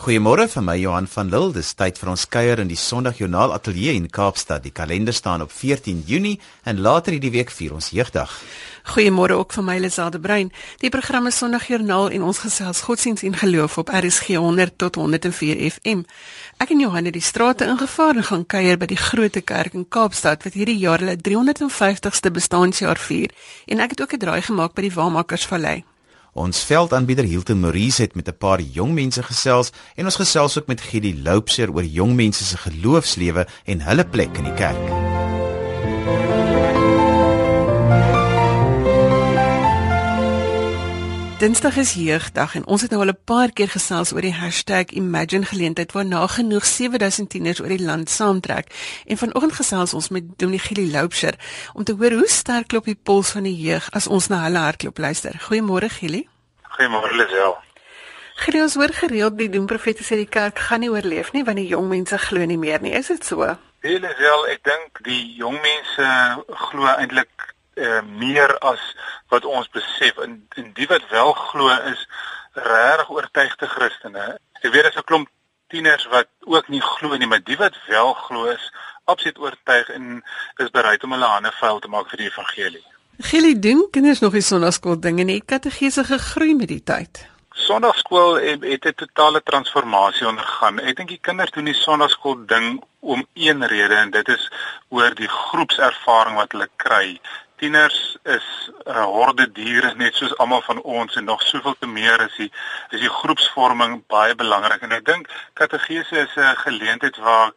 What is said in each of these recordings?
Goeiemôre vir my Johan van Lille. Dis tyd vir ons kuier in die Sondagjoernaal Ateljee in Kaapstad. Die kalender staan op 14 Junie en later hierdie week vier ons jeugdag. Goeiemôre ook van my Lisade Brein. Die program is Sondagjoernaal en ons gesels godsdiens en geloof op RSG 100 tot 104 FM. Ek en Johan het die strate ingevaar en gaan kuier by die Grote Kerk in Kaapstad wat hierdie jaar hulle 350ste bestaanjaar vier en ek het ook 'n draai gemaak by die Waarmakersvallei. Ons veldaanbieder Hilton Maurice het met 'n paar jong mense gesels en ons gesels ook met Gidi Loupser oor jong mense se geloofslewe en hulle plek in die kerk. Dinsdag is jeugdag en ons het nou al 'n paar keer gesels oor die #Imagine geleentheid waar nagenoeg 7000 tieners oor die land saamtrek. En vanoggend gesels ons met Dominee Gili Loupser om te hoor hoe sterk klop die pols van die jeug as ons na hulle hartklop luister. Goeiemôre Gili. Goeiemôre Lisel. Gili, ons hoor gereeld die doemprofete sê die kerk gaan nie oorleef nie want die jong mense glo nie meer nie. Is dit so? Lisel, ek dink die jong mense glo eintlik uh, meer as wat ons besef en, en die wat wel glo is regtig oortuigde Christene. Jy weet as 'n klomp tieners wat ook nie glo nie, maar die wat wel glo is absoluut oortuig en is bereid om hulle hande vuil te maak vir die evangelie. Gilly doen kinders nog die sonnaskool dinge nie. Kategese gegroei met die tyd. Sondagskool het, het 'n totale transformasie ondergaan. Ek dink die kinders doen die sondagskool ding om een rede en dit is oor die groepservaring wat hulle kry tieners is 'n uh, horde diere net soos almal van ons en nog soveel te meer is die is die groepsvorming baie belangrik en ek dink kategese is 'n geleentheid waar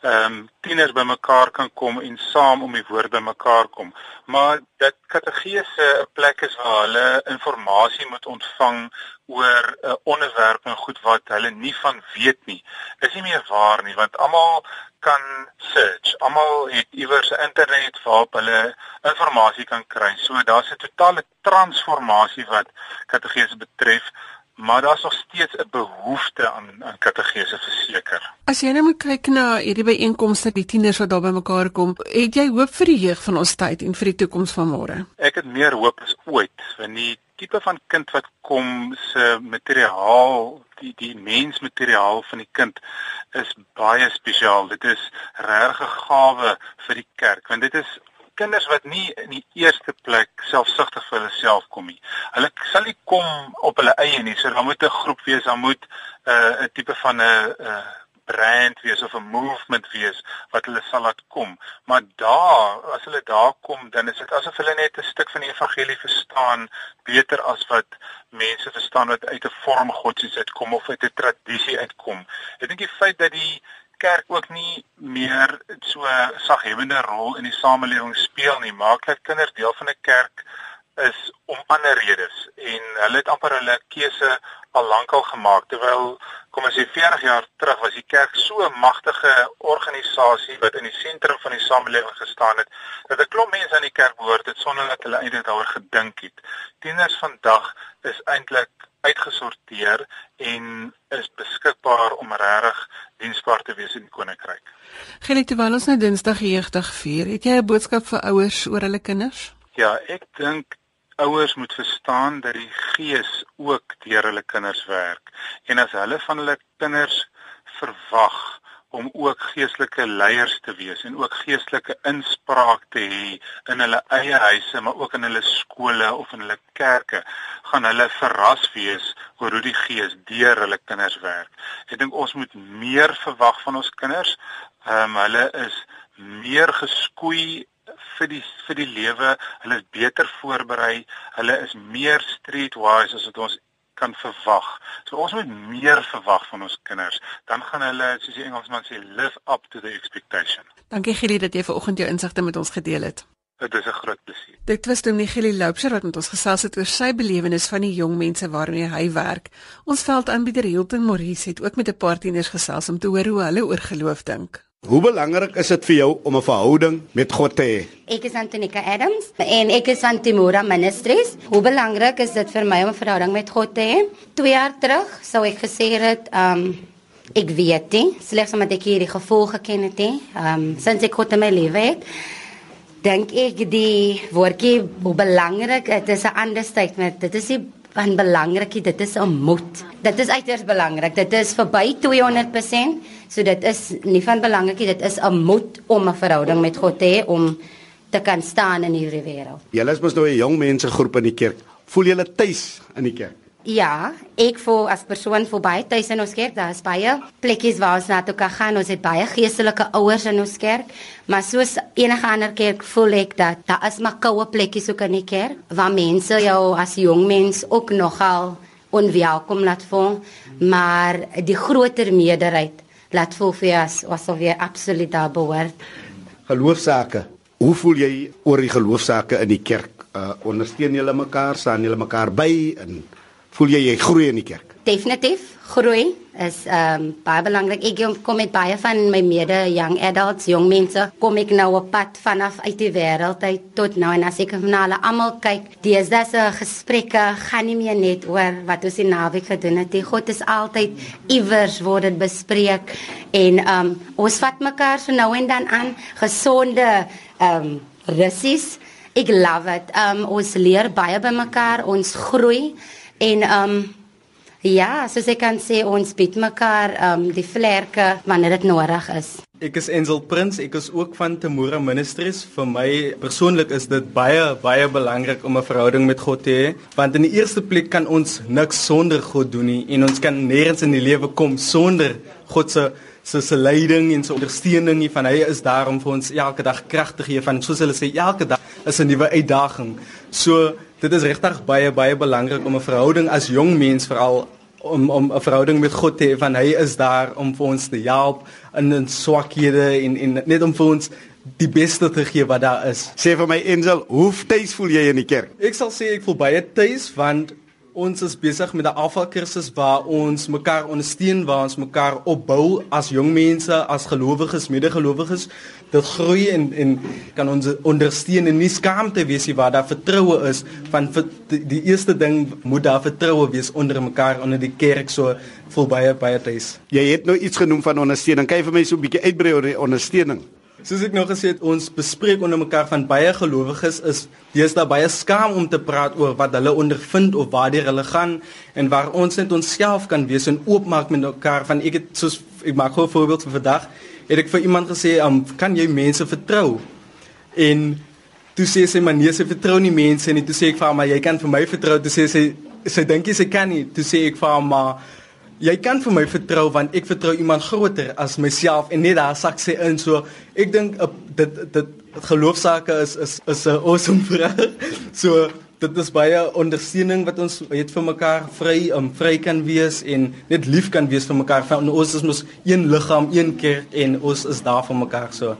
ehm um, tieners bymekaar kan kom en saam om die woord bymekaar kom. Maar dat kategese 'n plek is waar hulle inligting moet ontvang oor 'n uh, onderwerp en goed wat hulle nie van weet nie. Is nie meer waar nie want almal kan search. Almal het iewers internet waarop hulle inligting kan kry. So daar's 'n totale transformasie wat kategese betref maar daar's nog steeds 'n behoefte aan aan kategese verseker. As jy nou moet kyk na hierdie byeenkomste, die tieners wat daar bymekaar kom, het jy hoop vir die jeug van ons tyd en vir die toekoms van môre? Ek het meer hoop as ooit, want die tipe van kind wat kom se materiaal, die die mensmateriaal van die kind is baie spesiaal. Dit is regtig 'n gawe vir die kerk, want dit is kinders wat nie in die eerste plek selfsugtig vir hulle self kom nie. Hulle sal nie kom op hulle eie nie. So dan moet 'n groep wees, dan moet 'n uh, 'n tipe van 'n uh, brand wees of 'n movement wees wat hulle sal laat kom. Maar daar, as hulle daar kom, dan is dit asof hulle net 'n stuk van die evangelie verstaan beter as wat mense verstaan wat uit 'n vorm godsdienst uitkom of uit 'n tradisie uitkom. Ek dink die feit dat die kerk ook nie meer so 'n saghebende rol in die samelewing speel nie. Maak dat kinders deel van 'n kerk is om ander redes en hulle het amper hulle keuse al lankal gemaak terwyl kom ons sê 40 jaar terug was die kerk so 'n magtige organisasie wat in die sentrum van die samelewing gestaan het dat 'n klomp mense aan die kerk behoort het sonder dat hulle eintlik daaroor gedink het. Tieners vandag is eintlik uitgesorteer en is beskikbaar om regtig diensbaar te wees in die koninkryk. Genie terwyl ons nou Dinsdag jeugdig vier, het jy 'n boodskap vir ouers oor hulle kinders? Ja, ek dink ouers moet verstaan dat die Gees ook deur hulle kinders werk en as hulle van hulle kinders verwag om ook geestelike leiers te wees en ook geestelike inspraak te hê in hulle eie huise maar ook in hulle skole of in hulle kerke gaan hulle verras wees oor hoe die Gees deur hulle kinders werk. Ek dink ons moet meer verwag van ons kinders. Ehm um, hulle is meer geskoei vir die vir die lewe. Hulle is beter voorberei. Hulle is meer streetwise as wat ons kan verwag. So ons moet meer verwag van ons kinders. Dan gaan hulle, soos die Engelsman sê, live up to the expectation. Dankie Gili dat jy vanoggend jou insigte met ons gedeel het. Dit is 'n groot plesier. Dit was Dominee Gili Loupser wat met ons gesels het oor sy belewenis van die jong mense waarmee hy werk. Ons veldaanbieder Hilton Maurice het ook met 'n paar tieners gesels om te hoor hoe hulle oor geloof dink. Hoe belangrik is dit vir jou om 'n verhouding met God te hê? Ek is Antonika Adams en ek is van Timora Ministries. Hoe belangrik is dit vir my om 'n verhouding met God te hê? 2 jaar terug sou ek gesê het, ehm um, ek weet nie, slegs omdat ek hierdie gevoel geken het, ehm um, sinds ek God in my lewe het. Dink ek die woordjie hoe belangrik dit is 'n understatement. Dit is die van belangrik nie, dit is 'n moed. Dit is uiters belangrik. Dit is verby 200%. So dit is nie van belangrik nie, dit is 'n moed om 'n verhouding met God te hê om te kan staan in hierdie wêreld. Julle is mos nou 'n jong mense groep in die kerk. Voel julle tuis in die kerk? Ja, ek voel as persoon verby tuis in ons kerk, daar is baie plekkies waar ons na toe kan gaan. Ons het baie geestelike ouers in ons kerk, maar soos enige ander kerk voel ek dat daar is maar koue plekkies ook in die kerk waar mense jou as jong mens ook nogal onwelkom laat voel, maar die groter meerderheid laat voel vir as asof jy absoluut daar behoort. Geloofsake. Hoe voel jy oor die geloofsake in die kerk? Uh ondersteun julle mekaar, staan julle mekaar by en voel jy jy groei in die kerk? Definitief groei is ehm um, baie belangrik. Ek kom met baie van my mede young adults, jong mense, kom ek nou op pad vanaf uit die wêreld uit tot nou en as ek na hulle almal kyk, dis daas 'n gesprekke gaan nie meer net oor wat ons die naweek gedoen het. Die God is altyd iewers word dit bespreek en ehm um, ons vat mekaar so nou en dan aan gesonde ehm um, russies. Ek love it. Ehm um, ons leer baie by mekaar, ons groei en ehm um, Ja, soos ek kan sê ons bied mekaar um die vlerke wanneer dit nodig is. Ek is Ensel Prins, ek is ook van Temora Ministries. Vir my persoonlik is dit baie baie belangrik om 'n verhouding met God te hê, want in die eerste plek kan ons niks sonder God doen nie en ons kan nêrens in die lewe kom sonder God se se se leiding en se ondersteuning nie van hy is daar om vir ons elke dag krag te gee van soos hulle sê elke dag is 'n nuwe uitdaging. So dit is regtig baie baie belangrik om 'n verhouding as jong mens veral om om 'n verhouding met God te hê van hy is daar om vir ons te help in ons swakhede en en net om vir ons die beste te gee wat daar is. Sê vir my Ensel, hoe tuis voel jy in die kerk? Ek sal sê ek voel baie tuis want ons is besig met 'n alfa kursus waar ons mekaar ondersteun, waar ons mekaar opbou as jong mense, as gelowiges, medegelowiges. Dit groei en en kan ons ondersteun en nie skaamte wees nie waar daar vertroue is van die, die eerste ding moet daar vertroue wees onder mekaar onder die kerk so voel baie baie tuis. Jy het nou iets genoem van ondersteuning. Jy vir my so 'n bietjie uitbrei oor die ondersteuning? Soos ek nou gesê het, ons bespreek onder mekaar van baie gelowiges is deesdae baie skaam om te praat oor wat hulle ondervind of waartoe hulle gaan en waar ons net onsself kan wees en oopmaak met mekaar. Van ek het soos ek maak gou 'n voorbeeld vir vandag het ek vir iemand gesê um, kan jy mense vertrou? En toe sê sy maar nee sy vertrou nie mense nie. Toe sê ek vir haar maar jy kan vir my vertrou. Toe sê sy sy dink sy kan nie. Toe sê ek vir haar maar Jy kan vir my vertrou want ek vertrou iemand groter as myself en net daar sak sy in so ek dink uh, dit dit geloofsake is is is 'n awesome vraag. So dit is baie ondersteuning wat ons het vir mekaar vry um, vry kan wees en net lief kan wees vir mekaar. Van ons is mos een liggaam, een kerk en ons is daar vir mekaar so.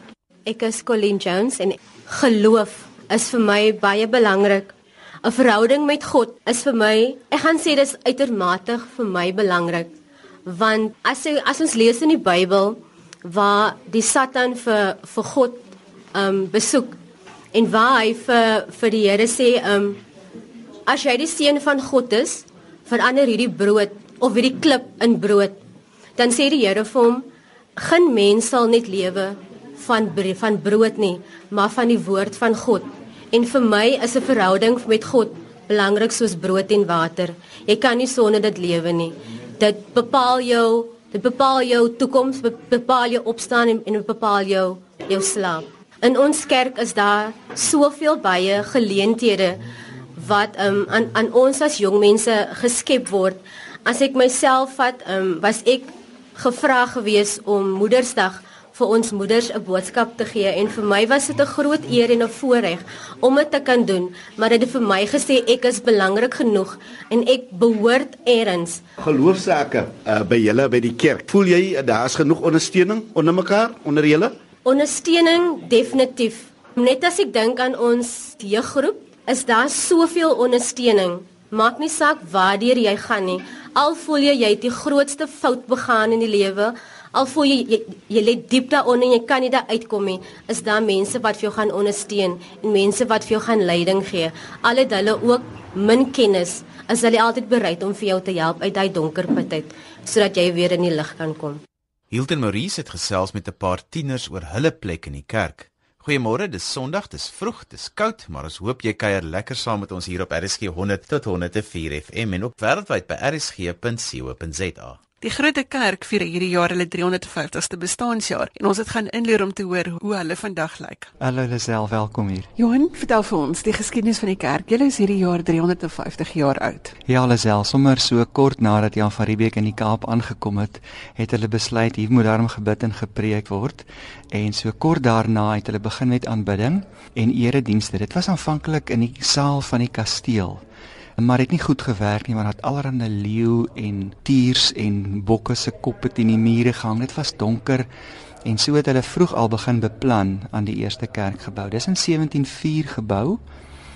Ek is Colleen Jones en geloof is vir my baie belangrik 'n verhouding met God is vir my, ek gaan sê dis uitermate vir my belangrik. Want as jy as ons lees in die Bybel waar die Satan vir vir God um besoek en waar hy vir vir die Here sê um as jy die seun van God is, verander hierdie brood of hierdie klip in brood. Dan sê die Here vir hom, geen mens sal net lewe van van brood nie, maar van die woord van God. En vir my is 'n verhouding met God belangrik soos brood en water. Jy kan nie sonder dit lewe nie. Dit bepaal jou, dit bepaal jou toekoms, bepaal jou opstaan en, en bepaal jou jou slaap. In ons kerk is daar soveel baie geleenthede wat um, aan aan ons as jong mense geskep word. As ek myself vat, um, was ek gevra gewees om Moedersdag vir ons moeders 'n boodskap te gee en vir my was dit 'n groot eer en 'n voorreg om dit te kan doen, maar dit het vir my gesê ek is belangrik genoeg en ek behoort eers. Geloofsake uh, by julle by die kerk. Voel jy daar's genoeg ondersteuning onder mekaar onder julle? Ondersteuning definitief. Net as ek dink aan ons jeuggroep, is daar soveel ondersteuning. Maak nie saak waar jy gaan nie. Al voel jy jy het die grootste fout begaan in die lewe, al voel jy jy, jy lê diep daaronder en jy kan nie daar uitkom nie, is daar mense wat vir jou gaan ondersteun en mense wat vir jou gaan leiding gee. Al het hulle ook min kennis, is hulle altyd bereid om vir jou te help uit daai donker put uit sodat jy weer in die lig kan kom. Hilton Maurice het gesels met 'n paar tieners oor hulle plek in die kerk. Goeiemôre, dis Sondag, dis vroeg, dis koud, maar ons hoop jy kuier lekker saam met ons hier op RSG 100 tot 104 FM en op wêreldwyd by rsg.co.za. Die Grote Kerk vier hierdie jaar hulle 350ste bestaanjaar en ons het gaan inleer om te hoor hoe hulle vandag lyk. Hallo Lisel, welkom hier. Johan, vertel vir ons die geskiedenis van die kerk. Julle is hierdie jaar 350 jaar oud. Ja, Lisel, sommer so kort nadat Jan van Riebeeck in die Kaap aangekom het, het hulle besluit hier moet daarom gebid en gepreek word. En so kort daarna het hulle begin met aanbidding en eredienste. Dit was aanvanklik in die saal van die kasteel maar het nie goed gewerk nie want het allerhande leeu en tiers en bokke se koppe teen die mure gehang. Dit was donker en so het hulle vroeg al begin beplan aan die eerste kerkgebou. Dis in 1704 gebou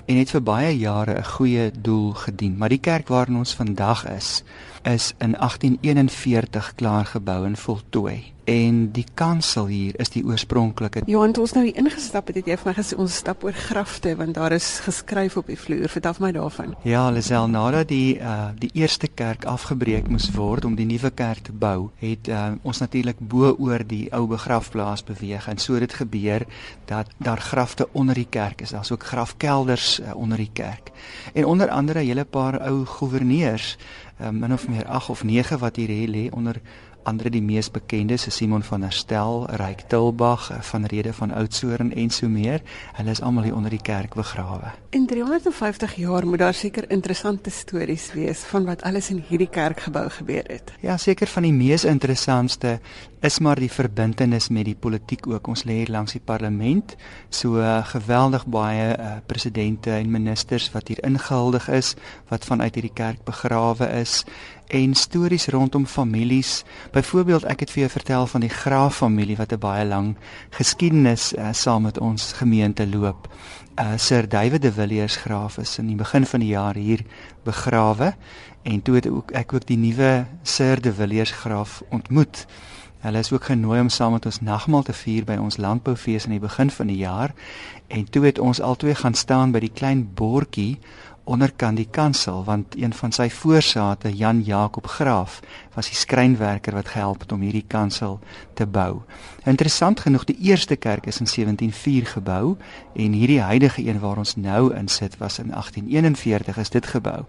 en het vir baie jare 'n goeie doel gedien. Maar die kerk waarin ons vandag is, is in 1841 klaar gebou en voltooi en die kansel hier is die oorspronklike. Johan, toe ons nou hier ingestap het, het jy vir my gesê ons stap oor grafte want daar is geskryf op die vloer. Vertel my daarvan. Ja, Lisel, nadat die uh die eerste kerk afgebreek moes word om die nuwe kerk te bou, het uh, ons natuurlik bo oor die ou begrafplaas beweeg en so het dit gebeur dat daar grafte onder die kerk is. Daar's ook grafkelders uh, onder die kerk. En onder andere 'n hele paar ou goewerneurs, uh, min of meer 8 of 9 wat hier lê onder ander die mees bekende is Simon van der Stel, Ryk Tilbag, van Rede van Oudtshoorn en so meer. Hulle is almal hier onder die kerk begrawe. In 350 jaar moet daar seker interessante stories wees van wat alles in hierdie kerkgebou gebeur het. Ja, seker van die mees interessantste is maar die verbintenis met die politiek ook. Ons lê hier langs die parlement, so uh, geweldig baie uh, presidente en ministers wat hier ingehuldig is, wat vanuit hierdie kerk begrawe is en stories rondom families. Byvoorbeeld, ek het vir jou vertel van die Graaf familie wat 'n baie lang geskiedenis uh, saam met ons gemeente loop. Uh Sir David de Villiers Graaf is in die begin van die jaar hier begrawe en toe het ook ek ook die nuwe Sir de Villiers Graaf ontmoet. Hulle is ook genooi om saam met ons nagmaal te vier by ons landboufees aan die begin van die jaar en toe het ons albei gaan staan by die klein bordjie onderkant die kansel want een van sy voorsate Jan Jakob Graaf was die skrynwerker wat gehelp het om hierdie kansel te bou. Interessant genoeg die eerste kerk is in 1704 gebou en hierdie huidige een waar ons nou in sit was in 1841 is dit gebou.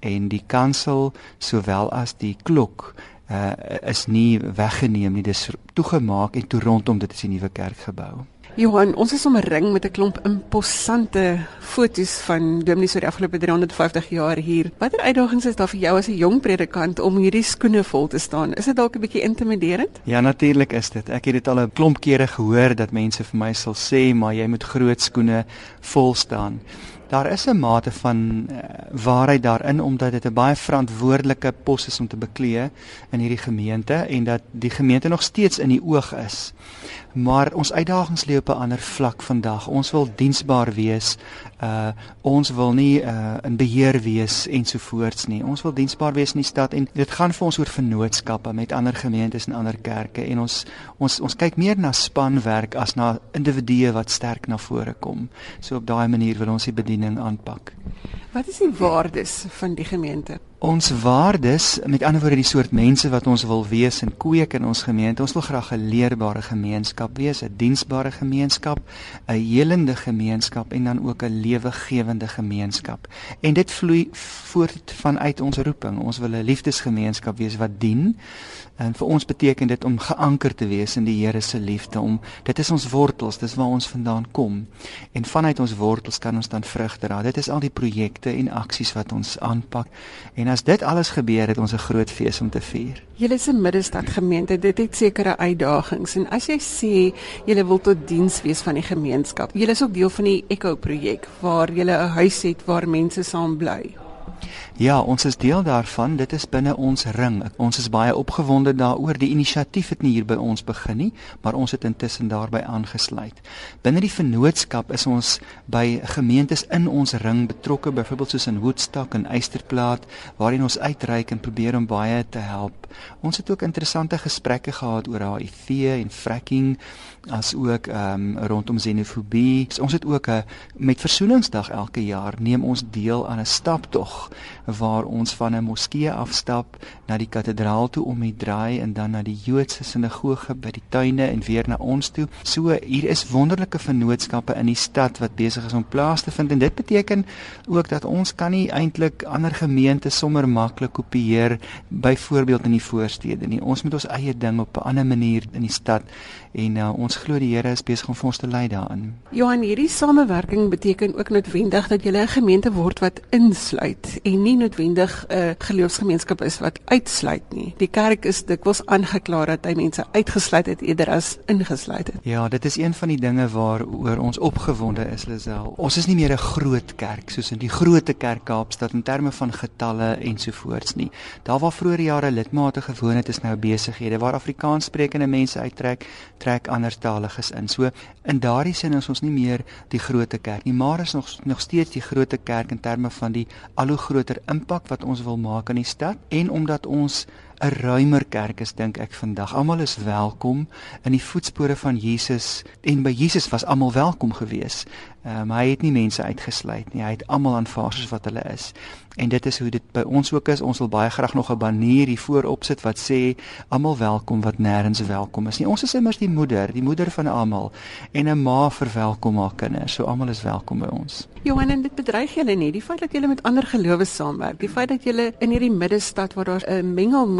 En die kansel sowel as die klok uh, is nie weggeneem nie, dis toegemaak en toe rondom dit is 'n nuwe kerk gebou. Johan, ons is omring met 'n klomp imposante fotos van Dominee oor die afgelope 350 jaar hier. Watter uitdagings is daar vir jou as 'n jong predikant om hierdie skoene vol te staan? Is dit dalk 'n bietjie intimiderend? Ja, natuurlik is dit. Ek het dit al 'n klomp kere gehoor dat mense vir my sal sê, "Maar jy moet groot skoene vol staan." Daar is 'n mate van uh, waarheid daarin omdat dit 'n baie verantwoordelike pos is om te beklee in hierdie gemeente en dat die gemeente nog steeds in die oog is. Maar ons uitdagings lê op 'n ander vlak vandag. Ons wil diensbaar wees. Uh ons wil nie uh in beheer wees ensovoorts nie. Ons wil diensbaar wees in die stad en dit gaan vir ons oor vennootskappe met ander gemeentes en ander kerke en ons ons ons kyk meer na spanwerk as na individue wat sterk na vore kom. So op daai manier wil ons die bediening aanpak. Wat is die waardes van die gemeente? Ons waardes, met ander woorde die soort mense wat ons wil wees en kweek in ons gemeente. Ons wil graag 'n leerbare gemeenskap wees, 'n diensbare gemeenskap, 'n helende gemeenskap en dan ook 'n lewegewende gemeenskap. En dit vloei voort vanuit ons roeping. Ons wil 'n liefdesgemeenskap wees wat dien. En vir ons beteken dit om geanker te wees in die Here se liefde, om dit is ons wortels, dis waar ons vandaan kom. En vanuit ons wortels kan ons dan vrug dra. Dit is al die projekte en aksies wat ons aanpak. En as dit alles gebeur het ons 'n groot fees om te vier. Julle is 'n middestad gemeente, dit het sekere uitdagings en as jy sê julle wil tot diens wees van die gemeenskap. Julle is ook deel van die Echo projek waar julle 'n huis het waar mense saam bly. Ja, ons is deel daarvan. Dit is binne ons ring. Ons is baie opgewonde daaroor. Die inisiatief het nie hier by ons begin nie, maar ons het intussen daarbey aangesluit. Binne die vennootskap is ons by gemeentes in ons ring betrokke, byvoorbeeld soos in Woodstock en Eysterplaat, waarin ons uitreik en probeer om baie te help. Ons het ook interessante gesprekke gehad oor HIV en fracking as ook ehm um, rondom xenofobie. Ons het ook 'n met versoeningsdag elke jaar neem ons deel aan 'n staptog tog waar ons van 'n moskee afstap na die kathedraal toe om die draai en dan na die Joodse sinagoge by die tuine en weer na ons toe. So hier is wonderlike vennootskappe in die stad wat besig is om plaas te vind en dit beteken ook dat ons kan nie eintlik ander gemeentes sommer maklik kopieer byvoorbeeld in die voorstede nie. Ons moet ons eie ding op 'n ander manier in die stad en uh, ons glo die Here is besig om vir ons te lei daarin. Johan, hierdie samewerking beteken ook noodwendig dat jy 'n gemeente word wat insluit en nie noodwendig 'n geloofsgemeenskap is wat uitsluit nie. Die kerk is dikwels aangekla dat hy mense uitgesluit het eerder as ingesluit het. Ja, dit is een van die dinge waaroor ons opgewonde is, Lisel. Ons is nie meer 'n groot kerk soos in die groot kerk Kaapstad in terme van getalle ensovoorts nie. Daar waar vroeër jare lidmate gewoon het, is nou besighede waar Afrikaans sprekende mense uittrek trek anderstaliges in. So in daardie sin is ons nie meer die groot kerk nie, maar is nog nog steeds die groot kerk in terme van die al hoe groter impak wat ons wil maak in die stad en omdat ons 'n ruimer kerk is dink ek vandag. Almal is welkom in die voetspore van Jesus en by Jesus was almal welkom geweest. Ehm um, hy het nie mense uitgesluit nie. Hy het almal aanvaar soos wat hulle is. En dit is hoe dit by ons ook is. Ons wil baie graag nog 'n banier hier voorop sit wat sê almal welkom wat nêrens welkom is nie. Ons is immers die moeder, die moeder van almal en 'n ma verwelkom haar kinders. So almal is welkom by ons. Johan, en dit bedreig julle nie die feit dat julle met ander gelowe saamwerk. Die feit dat julle in hierdie middestad waar daar 'n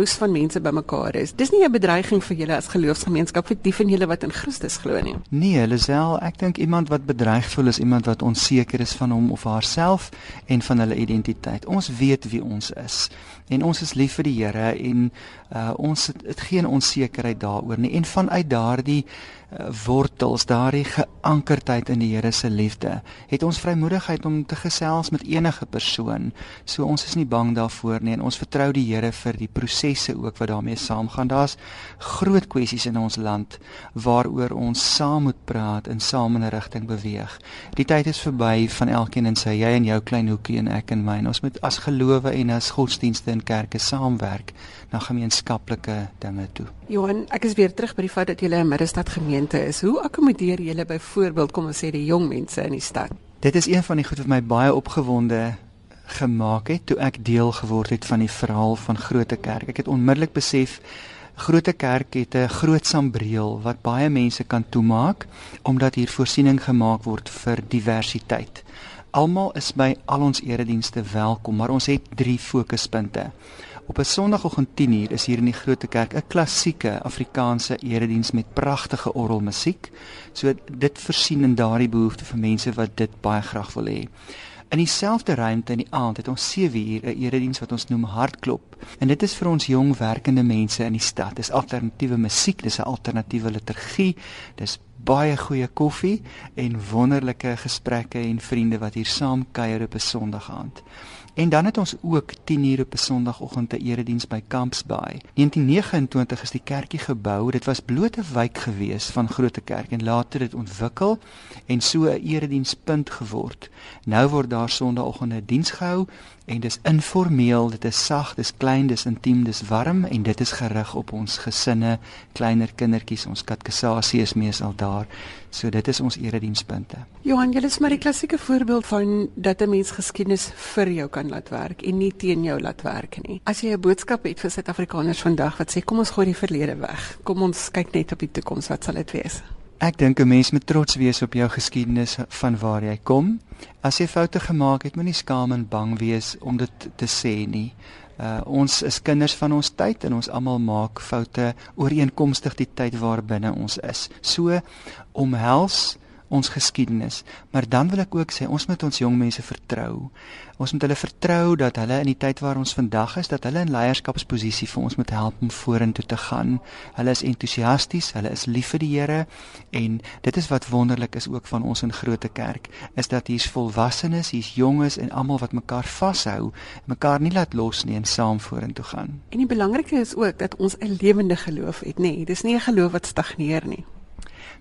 mengelmoes van mense bymekaar is. Dis nie 'n bedreiging vir julle as geloofsgemeenskap vir die van julle wat in Christus glo nie. Nee, Lisel, ek dink iemand wat bedreig voel is iemand wat onseker is van hom of haarself en van hulle identiteit. Ons weet wie ons is en ons is lief vir die Here en uh, ons het, het geen onsekerheid daaroor nie en vanuit daardie wortels, daardie geankerdheid in die Here se liefde, het ons vrymoedigheid om te gesels met enige persoon. So ons is nie bang daarvoor nie en ons vertrou die Here vir die prosesse ook wat daarmee saamgaan. Daar's groot kwessies in ons land waaroor ons saam moet praat en saam in 'n rigting beweeg. Die tyd is verby van elkeen in sy jy en jou klein hoekie en ek en my. Ons moet as gelowe en as godsdienste en kerke saamwerk na gemeenskaplike dinge toe. Johan, ek is weer terug by die feit dat jy 'n middestad gemeente is. Hoe akkommodeer jy byvoorbeeld kom ons sê die jong mense in die stad? Dit is een van die goed wat my baie opgewonde gemaak het toe ek deel geword het van die verhaal van Grote Kerk. Ek het onmiddellik besef Grote Kerk het 'n groot sambreel wat baie mense kan toemaak omdat hier voorsiening gemaak word vir diversiteit. Almal is by al ons eredienste welkom, maar ons het drie fokuspunte. Op 'n Sondagoggend 10uur is hier in die Grote Kerk 'n klassieke Afrikaanse erediens met pragtige orgelmusiek. So dit voorsien in daardie behoefte vir mense wat dit baie graag wil hê. In dieselfde ruimte in die aand het ons 7 uur 'n erediens wat ons noem Hartklop. En dit is vir ons jong werkende mense in die stad. Dis alternatiewe musiek, dis 'n alternatiewe liturgie. Dis baie goeie koffie en wonderlike gesprekke en vriende wat hier saam kuier op 'n Sondag aand. En dan het ons ook 10 uur op 'n Sondagoggend 'n erediens by Camps Bay. 1929 is die kerkie gebou. Dit was bloot 'n wijk gewees van Grote Kerk en later het ontwikkel en so 'n eredienspunt geword. Nou word daar Sondagoggend 'n diens gehou en dis informeel, dit is sag, dis klein, dis intiem, dis warm en dit is gerig op ons gesinne, kleiner kindertjies, ons katkesasie is meestal daar. So dit is ons eredienspunte. Johan, jy is maar die klassieke voorbeeld van dat 'n mens geskiedenis vir jou kan laat werk en nie teen jou laat werk nie. As jy 'n boodskap het vir Suid-Afrikaners vandag wat sê kom ons gooi die verlede weg. Kom ons kyk net op die toekoms, wat sal dit wees? Ek dink 'n mens moet trots wees op jou geskiedenis van waar jy kom. As jy foute gemaak het, moenie skaam en bang wees om dit te sê nie. Uh ons is kinders van ons tyd en ons almal maak foute ooreenkomstig die tyd waarbinne ons is. So omhels ons geskiedenis. Maar dan wil ek ook sê ons moet ons jong mense vertrou. Ons moet hulle vertrou dat hulle in die tyd waar ons vandag is, dat hulle in leierskapsposisie vir ons moet help om vorentoe te gaan. Hulle is entoesiasties, hulle is lief vir die Here en dit is wat wonderlik is ook van ons in Grote Kerk, is dat hier's volwassenes, hier's jonges en almal wat mekaar vashou, mekaar nie laat los nie en saam vorentoe gaan. En die belangrike is ook dat ons 'n lewende geloof het, nê. Nee, dis nie 'n geloof wat stagneer nie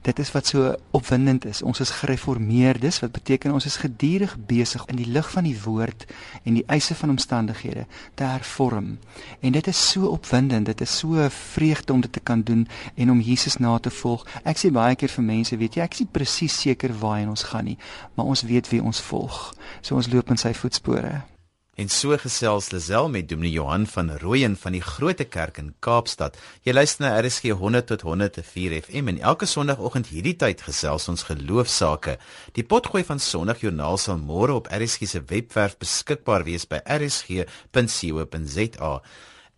dit is wat so opwindend is. Ons is gereformeerdes wat beteken ons is gedurig besig in die lig van die woord en die eise van omstandighede te hervorm. En dit is so opwindend, dit is so vreugde om dit te kan doen en om Jesus na te volg. Ek sê baie keer vir mense, weet jy, ek is nie presies seker waar ons gaan nie, maar ons weet wie ons volg. So ons loop in sy voetspore. En so gesels Lisel met Dominee Johan van Rooyen van die Grote Kerk in Kaapstad. Jy luister na RSG 100 tot 104 FM en elke Sondagoggend hierdie tyd gesels ons geloofsaake. Die potgooi van Sondagjoernaal sal môre op RSG se webwerf beskikbaar wees by rsg.co.za.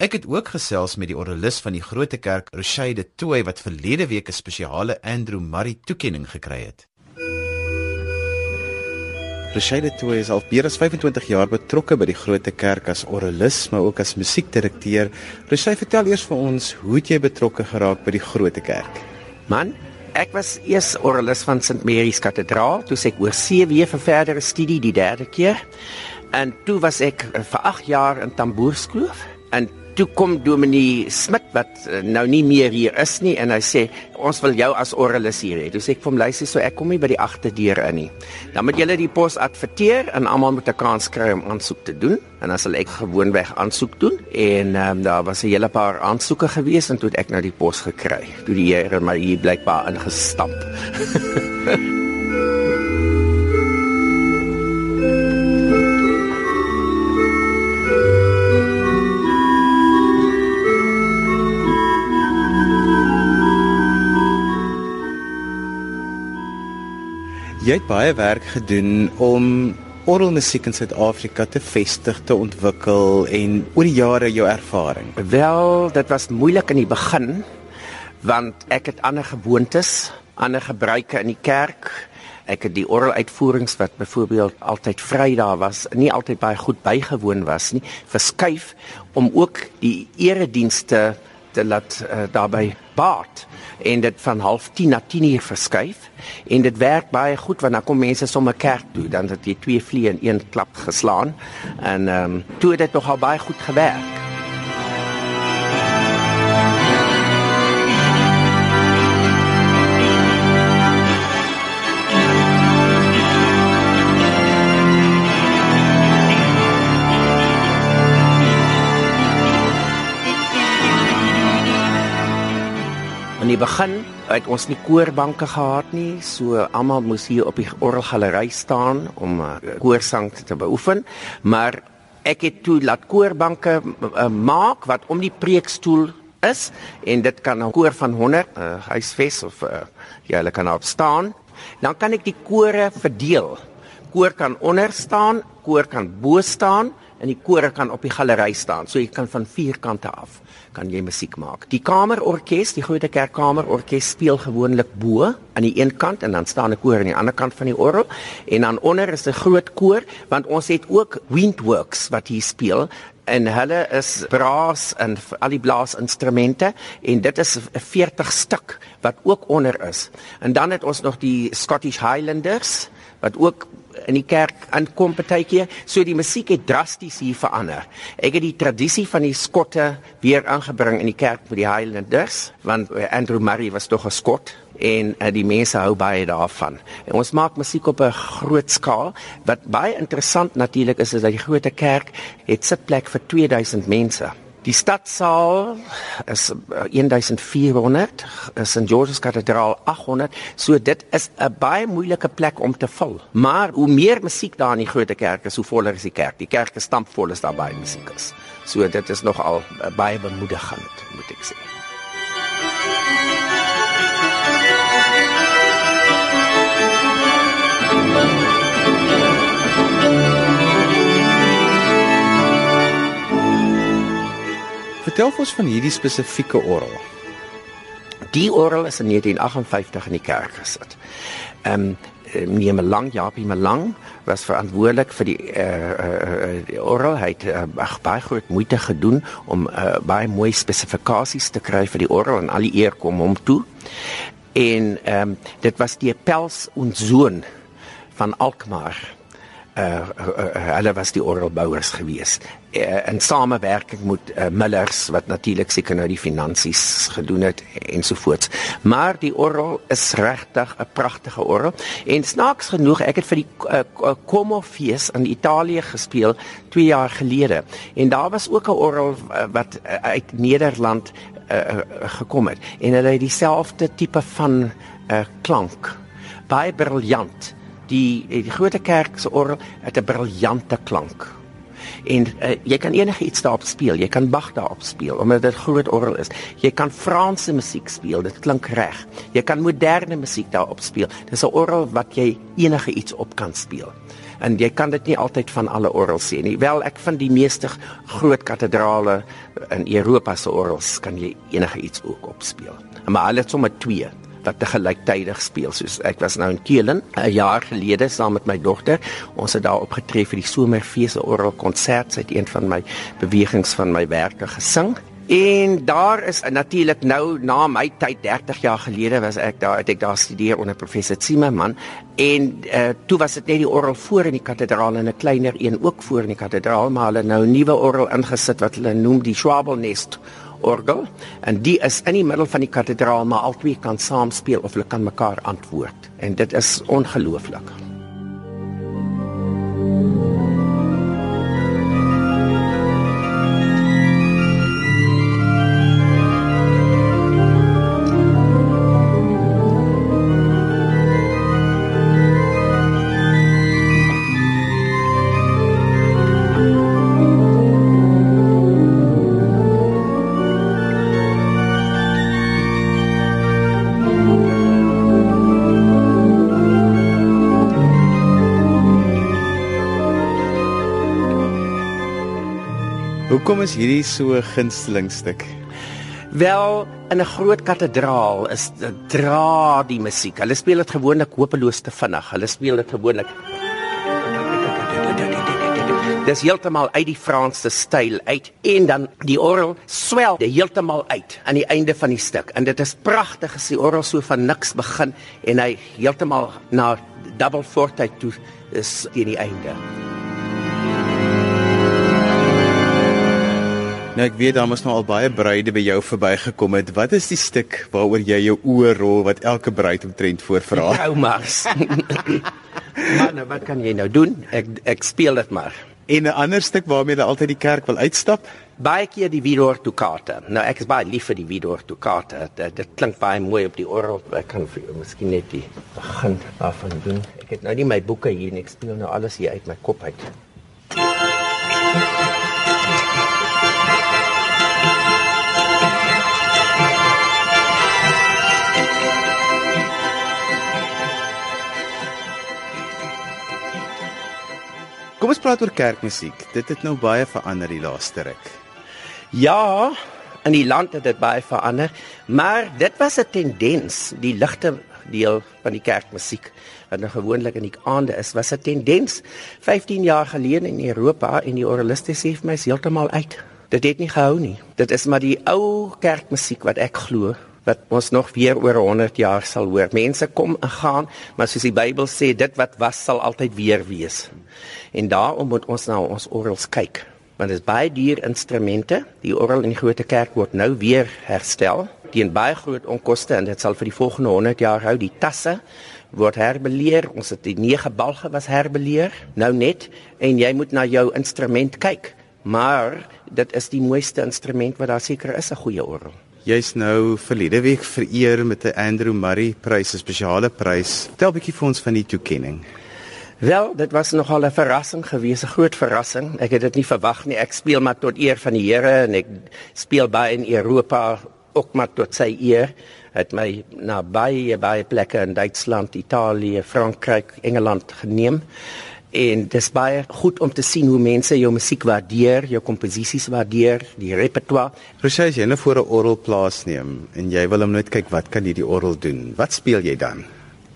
Ek het ook gesels met die oralis van die Grote Kerk, Roshayde Tooi wat verlede week 'n spesiale Andrew Murray toekenning gekry het. Rashida Toy is al meer as 25 jaar betrokke by die Grote Kerk as oralis, maar ook as musiekdirekteur. Rashida, vertel eers vir ons, hoe het jy betrokke geraak by die Grote Kerk? Man, ek was eers oralis van St Mary's Kathedraal, toe ek oor see weer vir verdere studie die derde keer. En toe was ek eh, vir 8 jaar in Tamboerskloof en toe kom Dominee Smit wat uh, nou nie meer hier is nie en hy sê ons wil jou as oralis hier hê. Toe sê ek vir hom luister so ek kom nie by die agterdeur in nie. Dan moet julle die pos adverteer en almal moet 'n kans kry om aansoek te doen en dan sal ek gewoonweg aansoek doen en um, daar was 'n hele paar aansoeke gewees en toe het ek nou die pos gekry. Toe die Here maar hier blykbaar ingestamp. Jy het baie werk gedoen om orgelmusiek in Suid-Afrika te vestig, te ontwikkel en oor die jare jou ervaring. Wel, dit was moeilik in die begin want ek het ander gewoontes, ander gebruike in die kerk. Ek het die orgeluitvoerings wat byvoorbeeld altyd Vrydag was, nie altyd baie goed bygewoon was nie, verskuif om ook die eredienste te laat uh, daarbey baat en dit van 09:30 na 10:00 verskuif. En dit werk baie goed want dan kom mense sommer kerk toe. Dan het jy twee vliee in een klap geslaan. En ehm um, toe het dit nogal baie goed gewerk. Begin het ons nie koorbanke gehad nie, so almal moes hier op die orgelgalery staan om uh, koorsang te beoefen, maar ek het toe laat koorbanke uh, maak wat om die preekstoel is en dit kan 'n koor van 100 uh, huisves of uh, ja, hulle kan op staan. Dan kan ek die kore verdeel. Koor kan onder staan, koor kan bo staan en die koor kan op die galery staan. So jy kan van vier kante af kan jy musiek maak. Die kamerorkes, die groot kerkkamerorkes speel gewoonlik bo aan die een kant en dan staan 'n koor aan die ander kant van die orgel en dan onder is 'n groot koor want ons het ook windworks wat hier speel en hulle is braas en al die blaasinstrumente en dit is 'n 40 stuk wat ook onder is. En dan het ons nog die Scottish Highlanders wat ook in die kerk aankom partykeer. So die musiek het drasties hier verander. Ek het die tradisie van die skotte weer aangebring in die kerk vir die Highlanders, want eh, Andrew Murray was tog 'n skot en uh, die mense hou baie daarvan. En ons maak musiek op 'n groot skaal. Wat baie interessant natuurlik is is dat die groot kerk het sitplek vir 2000 mense. Die stadsaal is 1400, eh, St George's Kathedraal 800. So dit is 'n baie moeilike plek om te vul. Maar hoe meer musiek daar in die groot kerk is, hoe voller is die kerk. Die kerk is stampvol as daar baie musiek is. So dit is nogal eh, baie bemoedigend, moet ek sê. Vertel ons van hierdie spesifieke orgel. Die orgel is in 1958 in die kerk gesit. Ehm um, meneer Melang, Japie Melang was verantwoordelik vir die eh uh, uh, die orgel. Hy het uh, baie groot moeite gedoen om uh, baie mooi spesifikasies te kry vir die orgel en al die eer kom hom toe. En ehm um, dit was die Pels en Zoon van Alkmaar uh, hulle was die orgelbouers gewees. Uh, in samewerking met uh, Millers wat natuurlik seker nou die finansies gedoen het ensovoorts maar die orgel is regtig 'n pragtige orgel. En snaaks genoeg ek het vir die uh, Como fees in Italië gespeel 2 jaar gelede. En daar was ook 'n orgel uh, wat uh, uit Nederland uh, uh, gekom het. En hulle het dieselfde tipe van uh, klank. Baie briljant die die groot kerk se orgel het 'n briljante klank. En uh, jy kan enigiets daarop speel. Jy kan Bach daarop speel omdat dit groot orgel is. Jy kan Franse musiek speel. Dit klink reg. Jy kan moderne musiek daarop speel. Dis 'n orgel wat jy enige iets op kan speel en jy kan dit nie altyd van alle orgels sien nie. Wel, ek vind die meeste groot katedrale in Europa se orgels kan jy enige iets ook opspeel. Maar hulle het sommer twee wat te gelyktydig speel. Soos ek was nou in Keulen 'n jaar gelede saam met my dogter. Ons het daar opgetree vir die somerfees orgel konsert sy het een van my bewegings van my werke gesing. En daar is natuurlik nou na my tyd 30 jaar gelede was ek daar het ek daar studeer onder professor Zimmerman en uh, toe was dit net die orgel voor in die kathedraal en 'n kleiner een ook voor in die kathedraal. Maar hulle nou 'n nuwe orgel ingesit wat hulle noem die Schwabelnest orgel en die is in die middel van die kathedraal maar albei kan saam speel of hulle kan mekaar antwoord en dit is ongelooflik. Hoekom is hierdie so 'n gunsteling stuk? Wel, in 'n groot kathedraal is dra die musiek. Hulle speel dit gewoonlik hopeloos te vinnig. Hulle speel dit gewoonlik Dis heeltemal uit die Franse styl uit en dan die orgel swel heeltemal uit aan die einde van die stuk. En dit is pragtig as die orgel so van niks begin en hy heeltemal na double forte toe is teen die einde. Nou ek weet daar mos nou al baie bruide by jou verbygekom het. Wat is die stuk waaroor jy jou oë rol wat elke bruid omtrent voorvra? Traumas. maar nou wat kan jy nou doen? Ek ek speel dit maar. En 'n ander stuk waarmee jy altyd die kerk wil uitstap? Baie keer die Vidor Toccata. Nou ek is baie lief vir die Vidor Toccata. Dit, dit klink baie mooi op die orgel. Ek kan vir jou miskien net die begin daarvan doen. Ek het nou nie my boeke hier nie. Ek speel nou alles hier uit my kop uit. Kom ons praat oor kerkmusiek. Dit het nou baie verander die laaste ruk. Ja, in die land het dit baie verander, maar dit was 'n tendens, die ligte deel van die kerkmusiek wat nou gewoonlik in die aande is, was 'n tendens 15 jaar gelede in Europa en die orgeliste sê vir my is heeltemal uit. Dit het nie gehou nie. Dit is maar die ou kerkmusiek wat ek glo wat ons nog weer oor 100 jaar sal hoor. Mense kom en gaan, maar soos die Bybel sê, dit wat was sal altyd weer wees. En daarom moet ons na ons orgels kyk. Want dit is baie duur instrumente. Die orgel in die groot kerk word nou weer herstel teen baie groot onkoste en dit sal vir die volgende 100 jaar hou. Die tasse word herbeleer. Ons het die nege balge was herbeleer. Nou net en jy moet na jou instrument kyk. Maar dit is die mooiste instrument wat daar seker is 'n goeie orgel. Jy's nou verlede week vereer met 'n Andrew Murray Prys, 'n spesiale prys. Vertel 'n bietjie vir ons van die toekenning. Wel, dit was nogal 'n verrassing geweest, 'n groot verrassing. Ek het dit nie verwag nie. Ek speel maar tot eer van die Here en ek speel baie in Europa ook maar tot sy eer. Het my na baie baie plekke in Duitsland, Italië, Frankryk, Engeland geneem. En dit is baie goed om te sien hoe mense jou musiek waardeer, jou komposisies waardeer, die repertoire. Presies, jy nou voor 'n orgel plaasneem en jy wil hom net kyk wat kan hierdie orgel doen? Wat speel jy dan?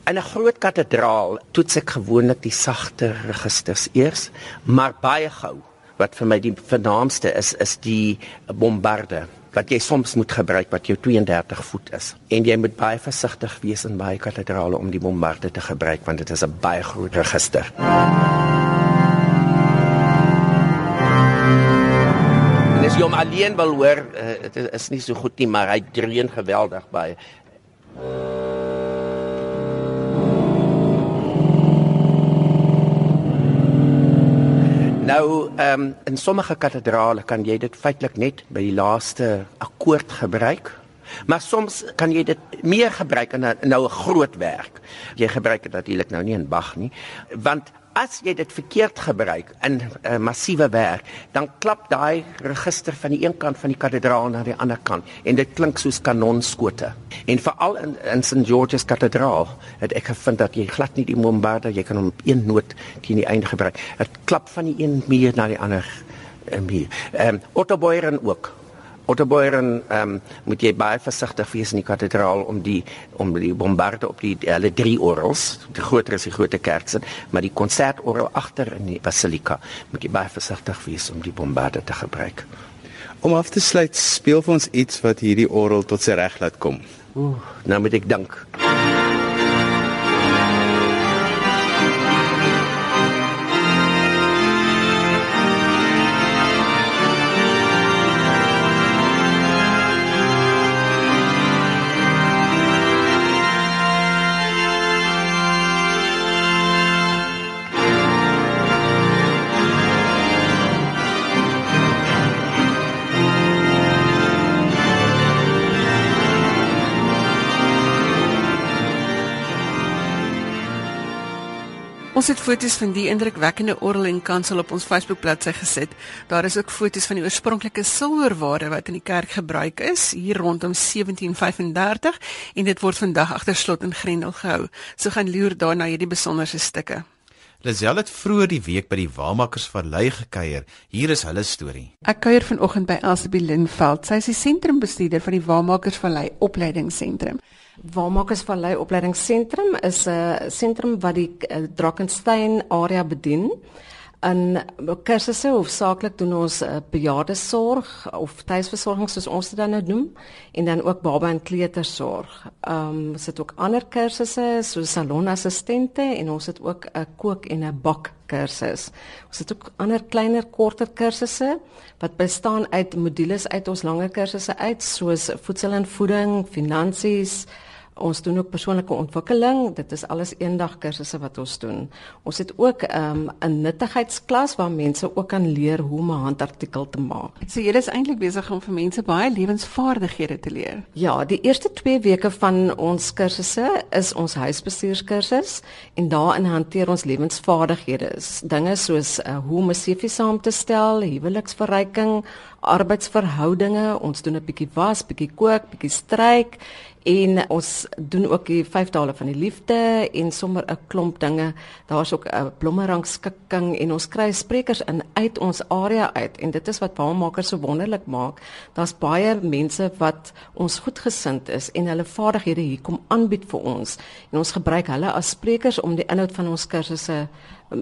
In 'n groot kathedraal toets ek gewoonlik die sagte registers eers, maar baie gou wat vir my die vernaamste is is die bombarde wat jy soms moet gebruik wat jou 32 voet is. En jy moet baie versigtig wees in baie kathedrale om die bombarde te gebruik want dit is 'n baie groot register. En as jy hom alleen wil hoor, uh, dit is nie so goed nie, maar hy dreun geweldig baie. Nou, ehm um, in sommige kathedrale kan jy dit feitelik net by die laaste akkoord gebruik. Maar soms kan jy dit meer gebruik in 'n nou 'n groot werk. Jy gebruik dit natuurlik nou nie in Bach nie, want as jy dit verkeerd gebruik in 'n uh, massiewe werk, dan klap daai register van die een kant van die kathedraal na die ander kant en dit klink soos kanonskote. En veral in in St George's Kathedraal het ek gevind dat jy glad nie die bombarder, jy kan hom een noot teen die einde gebruik. Dit klap van die een muur na die ander uh, muur. Ehm um, Otto Boyeren ook Otterboeren ehm um, moet jy baie versigtig wees in die kathedraal om die om die bombarde op die hulle drie orgels, die groter is die groot kerk sit, maar die konsertorgel agter in die basilika moet jy baie versigtig wees om die bombarde te gebruik. Om af te sluit, speel vir ons iets wat hierdie orgel tot sy reg laat kom. Ooh, nou moet ek dink. Ons het foto's van die indrukwekkende orgel en kansel op ons Facebook bladsy gesit. Daar is ook foto's van die oorspronklike silwerware wat in die kerk gebruik is hier rondom 1735 en dit word vandag agter slot en grendel gehou. So gaan loer daarna hierdie besonderse stukke. Lazel het vroeër die week by die Waarmakersvallei gekuier. Hier is hulle storie. Ek kuier vanoggend by Elsabie Linveld. Sy is die sentrumbestuurder van die Waarmakersvallei Opleidingsentrum. Waarmakersvallei Opleidingsentrum is 'n sentrum wat die uh, Drakensberg area bedien. In kursusse hoofsaaklik doen ons uh, bejaardesorg of tuisversorging soos ons dit dan nou noem en dan ook baba en kleutersorg. Ehm um, ons het ook ander kursusse soos salonassistente en ons het ook 'n kook en 'n bak kursus. Ons het ook ander kleiner korter kursusse wat bestaan uit modules uit ons langer kursusse uit soos voedsel en voeding, finansies, Ons doen ook persoonlike ontwikkeling. Dit is alles eendag kursusse wat ons doen. Ons het ook 'n um, nuttigheidsklas waar mense ook kan leer hoe om 'n handartikel te maak. So jy is eintlik besig om vir mense baie lewensvaardighede te leer. Ja, die eerste 2 weke van ons kursusse is ons huisbestuurskursus en daarin hanteer ons lewensvaardighede. Dinge soos uh, hoe om 'n CV saam te stel, huweliksverryking, arbeidsverhoudinge, ons doen 'n bietjie was, bietjie kook, bietjie stryk en ons doen ook die vyf tale van die liefde en sommer 'n klomp dinge. Daar's ook 'n blommerangskikking en ons kry sprekers in uit ons area uit en dit is wat baanmakers so wonderlik maak. Daar's baie mense wat ons goedgesind is en hulle vaardighede hier kom aanbied vir ons en ons gebruik hulle as sprekers om die inhoud van ons kursusse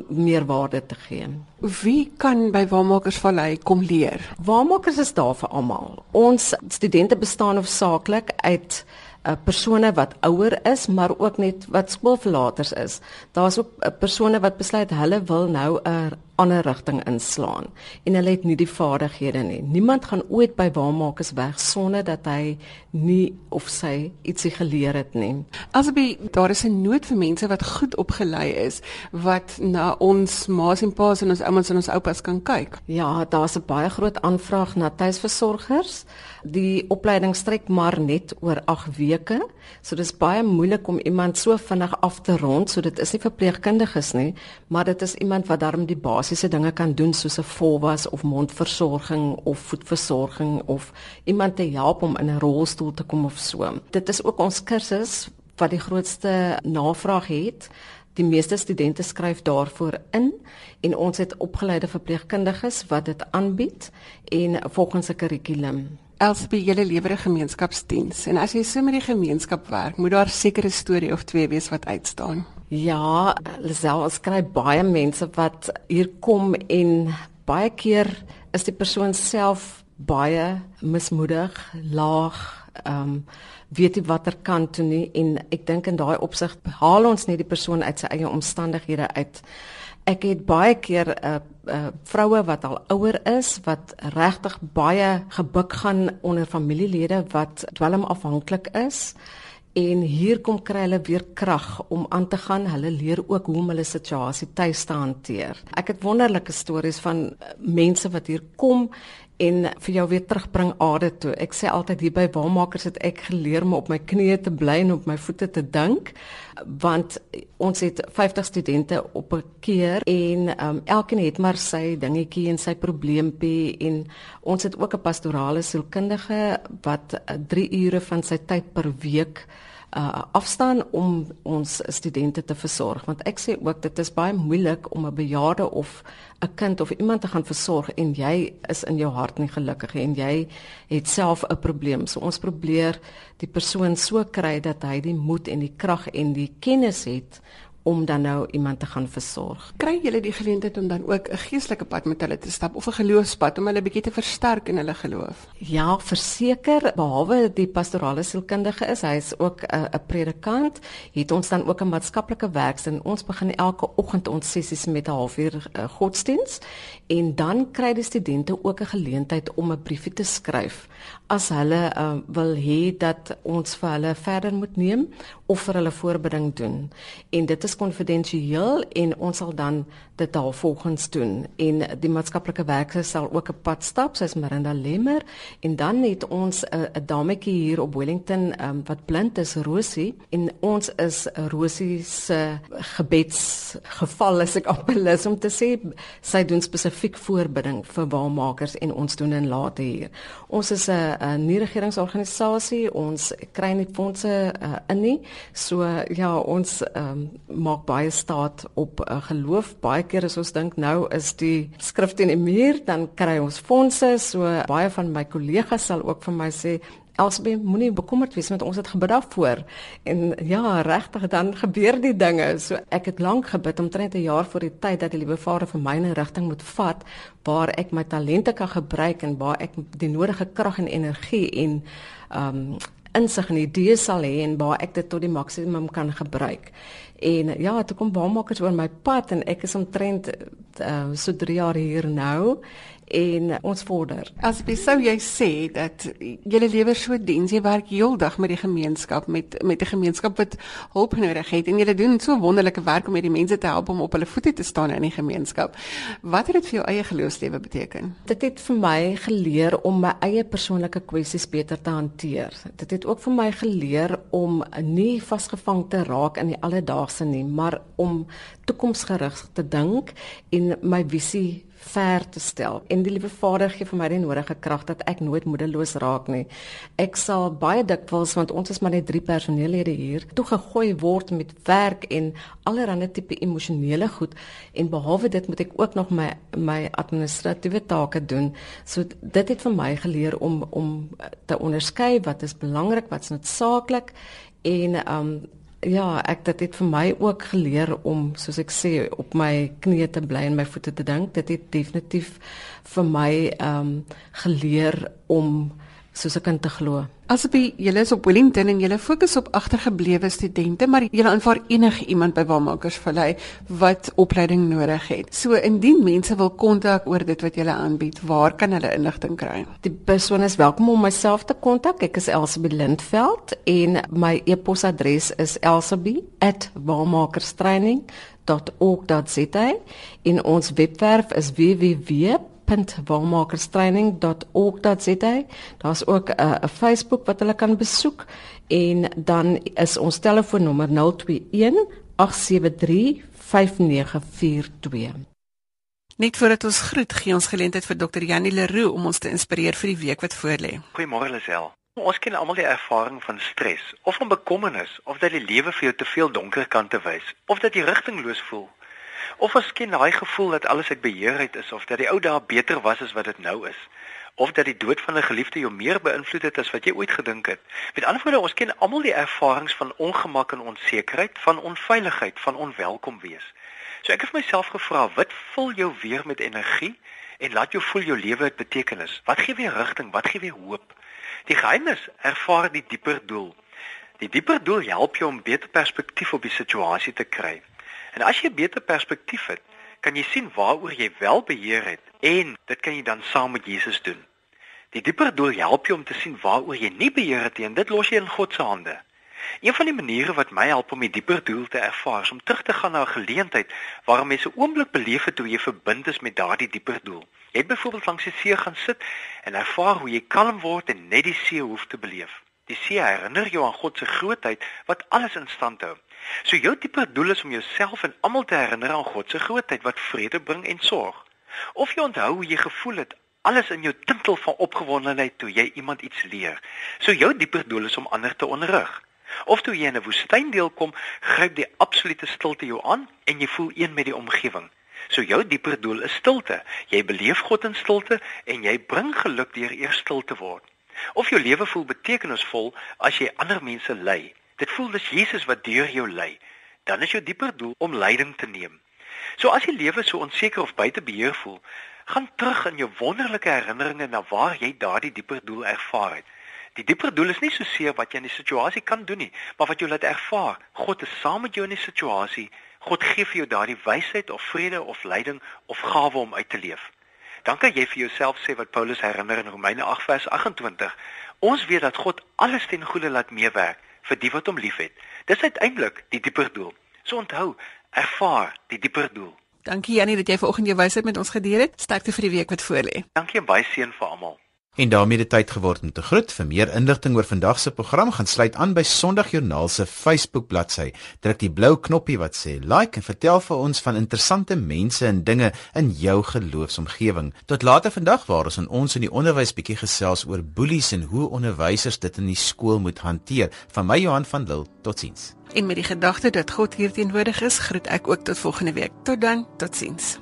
meer waarde te gee. Wie kan by Waarmakersvallei kom leer? Waarmakers is daar vir almal. Ons studente bestaan hoofsaaklik uit uh, persone wat ouer is, maar ook net wat skoolverlaters is. Daar's ook uh, persone wat besluit hulle wil nou 'n ander rigting inslaan en hulle het nie die vaardighede nie. Niemand gaan ooit by waarmakers weg sonder dat hy nie of sy ietsie geleer het nie. Asby, daar is 'n nood vir mense wat goed opgelei is wat na ons ma's en pa's en ons oumas en ons oupas kan kyk. Ja, daar's 'n baie groot aanvraag na tuisversorgers. Die opleiding strek maar net oor 8 weke. So dis baie moeilik om iemand so vinnig af te rond. So dit is nie verpleegkundiges nie, maar dit is iemand wat darm die basiese dinge kan doen soos 'n volwas of mondversorging of voetversorging of iemand te help om in 'n rolstoel te kom of so. Dit is ook ons kursus wat die grootste navraag het. Die meeste studente skryf daarvoor in en ons het opgeleide verpleegkundiges wat dit aanbied en volgens 'n kurrikulum. Elsbe julle lewer 'n gemeenskapsdiens en as jy so met die gemeenskap werk, moet daar seker 'n storie of twee wees wat uitstaan. Ja, Lisel, ons kry baie mense wat hier kom en baie keer is die persoon self baie mismoedig, laag, ehm um, weet nie watter kant toe nie en ek dink in daai opsig haal ons net die persoon uit sy eie omstandighede uit. Ek het baie keer 'n uh, uh, vroue wat al ouer is wat regtig baie gebuk gaan onder familielede wat dwelmafhanklik is en hier kom kry hulle weer krag om aan te gaan. Hulle leer ook hoe om hulle situasie tuis te hanteer. Ek het wonderlike stories van uh, mense wat hier kom en vir jou weer terugbring aarde toe. Ek sê altyd hier by Waarmakers het ek geleer om op my knieë te bly en op my voete te dink want ons het 50 studente op 'n keer en um, elkeen het maar sy dingetjie en sy probleempie en ons het ook 'n pastorale sielkundige wat 3 uh, ure van sy tyd per week uh, afstaan om ons studente te versorg. Want ek sê ook dit is baie moeilik om 'n bejaarde of 'n kind of iemand te gaan versorg en jy is in jou hart nie gelukkig en jy het self 'n probleem. So ons probeer die persoon so kry dat hy die moed en die krag en die kennis het om dan nou iemand te gaan versorg. Kry julle die geleentheid om dan ook 'n geestelike pad met hulle te stap of 'n geloofspad om hulle bietjie te versterk in hulle geloof? Ja, verseker, behalwe die pastorale sielkundige is, hy is ook 'n 'n predikant, het ons dan ook 'n maatskaplike werksin. Ons begin elke oggend ons sessies met 'n halfuur uh, godsdiens en dan kry die studente ook 'n geleentheid om 'n briefie te skryf as hulle uh, wil hê dat ons vir hulle verder moet neem of vir hulle voorbeding doen. En dit is is konfidensieel en ons sal dan dit daar volgens doen. En die maatskaplike werker sal ook 'n pad stap soos Marinda Lemmer. En dan het ons 'n 'n dametjie hier op Wellington um, wat blind is Rosie. En ons is Rosie se gebedsgeval as ek amper om te sê. Sy doen spesifiek voorbidding vir waarmakers en ons doen in later hier. Ons is 'n 'n nie regeringsorganisasie ons kry nie fondse uh, in nie. So ja ons um, maak baie staat op uh, geloof. Baie keer as ons dink nou is die skrif teen die muur, dan kry ons fondse. So baie van my kollegas sal ook vir my sê Elsbie moenie bekommerd wees met ons het gebid daarvoor en ja regtig dan gebeur die dinge so ek het lank gebid omtrent 'n jaar voor die tyd dat die liewe Vader vir my 'n rigting moet vat waar ek my talente kan gebruik en waar ek die nodige krag en energie en um insig en idees sal hê en waar ek dit tot die maksimum kan gebruik. En ja, toe kom baanmakers oor my pad en ek is omtrent uh, so 3 jaar hier nou en ons vorder. As jy sou jy sê dat jy lewer so diens, jy werk heeldag met die gemeenskap met met 'n gemeenskap wat hulp nodig het en jy doen so wonderlike werk om hierdie mense te help om op hulle voete te staan in die gemeenskap. Wat het dit vir jou eie geloofslewe beteken? Dit het vir my geleer om my eie persoonlike kwessies beter te hanteer. Dit het ook vir my geleer om nie vasgevang te raak in die alledaagse nie, maar om toekomsgerig te dink en my visie ver te stel. En die liewe Vader gee vir my die nodige krag dat ek nooit moedeloos raak nie. Ek sal baie dikwels want ons is maar net drie personeellede hier, toe gegooi word met werk en allerlei tipe emosionele goed en behalwe dit moet ek ook nog my my administratiewe take doen. So dit het vir my geleer om om te onderskei wat is belangrik, wat's noodsaaklik en um ja, ek dit het vir my ook geleer om soos ek sê op my knieë te bly en my voete te dink. Dit het definitief vir my ehm um, geleer om soos 'n kind te glo. Asbie, julle is op Wellington en julle fokus op agtergeblewe studente, maar julle aanvaar enige iemand by Waarmakers Vallei wat opleiding nodig het. So indien mense wil kontak oor dit wat julle aanbied, waar kan hulle inligting kry? Die persoon is welkom om myself te kontak. Ek is Elsabie Lindveld en my e-posadres is elsabie@waarmakerstraining.org.za en ons webwerf is www www.waarmakerstraining.org.za. Daar's ook 'n uh, Facebook wat hulle kan besoek en dan is ons telefoonnommer 021 873 5942. Net voordat ons groet, gee ons geleentheid vir Dr. Janie Leroux om ons te inspireer vir die week wat voorlê. Goeiemôre Lisel. Ons ken almal die ervaring van stres of van bekommernis of dat die lewe vir jou te veel donker kante wys of dat jy rigtingloos voel Of miskien daai gevoel dat alles uit beheer uit is of dat die ou dae beter was as wat dit nou is. Of dat die dood van 'n geliefde jou meer beïnvloed het as wat jy ooit gedink het. Met ander woorde, ons ken almal die ervarings van ongemak en onsekerheid, van onveiligheid, van onwelkom wees. So ek het myself gevra, wat vul jou weer met energie en laat jou voel jou lewe het betekenis? Wat gee weer rigting? Wat gee weer hoop? Die geheim is ervaar die dieper doel. Die dieper doel help jou om beter perspektief op die situasie te kry. En as jy 'n beter perspektief het, kan jy sien waaroor jy wel beheer het en dit kan jy dan saam met Jesus doen. Die dieper doel help jou om te sien waaroor jy nie beheer het nie en dit los jy in God se hande. Een van die maniere wat my help om die dieper doel te ervaar, is om terug te gaan na 'n geleentheid waar mense oomblik beleef het hoe jy verbind is met daardie dieper doel. Jy het byvoorbeeld langs die see gaan sit en ervaar hoe jy kalm word en net die see hoef te beleef. Die see herinner jou aan God se grootheid wat alles in stand hou. So jou dieper doel is om jouself en almal te herinner aan God se grootheid wat vrede bring en sorg. Of jy onthou hoe jy gevoel het alles in jou tintel van opgewondenheid toe jy iemand iets leer. So jou dieper doel is om ander te onderrig. Of toe jy in 'n woestyn deelkom, gryp die absolute stilte jou aan en jy voel een met die omgewing. So jou dieper doel is stilte. Jy beleef God in stilte en jy bring geluk deur eers stil te word. Of jou lewe voel betekenisvol as jy ander mense lei. Dit voel dis Jesus wat deur jou lei. Dan is jou dieper doel om leiding te neem. So as jy lewe so onseker of buite beheer voel, gaan terug in jou wonderlike herinneringe na waar jy daardie dieper doel ervaar het. Die dieper doel is nie so seer wat jy in die situasie kan doen nie, maar wat jy laat ervaar. God is saam met jou in die situasie. God gee vir jou daardie wysheid of vrede of leiding of gawe om uit te leef. Dan kan jy vir jouself sê wat Paulus herinner in Romeine 8 vers 28. Ons weet dat God alles ten goeie laat meewerk vir die wat hom liefhet. Dis uiteindelik die dieper doel. So onthou, ervaar die dieper doel. Dankie Jannie dat jy vanoggend jou wysheid met ons gedeel het. Sterkte vir die week wat voorlê. Dankie en baie seën vir almal. En daarmee het tyd geword om te groet. Vir meer inligting oor vandag se program gaan sluit aan by Sondagjoernaal se Facebook bladsy. Druk die blou knoppie wat sê like en vertel vir ons van interessante mense en dinge in jou geloofsomgewing. Tot later vandag waar ons in ons in die onderwys bietjie gesels oor boelies en hoe onderwysers dit in die skool moet hanteer. Van my Johan van Lille. Totsiens. En met die gedagte dat God hier teenwoordig is, groet ek ook tot volgende week. Tot dan, totsiens.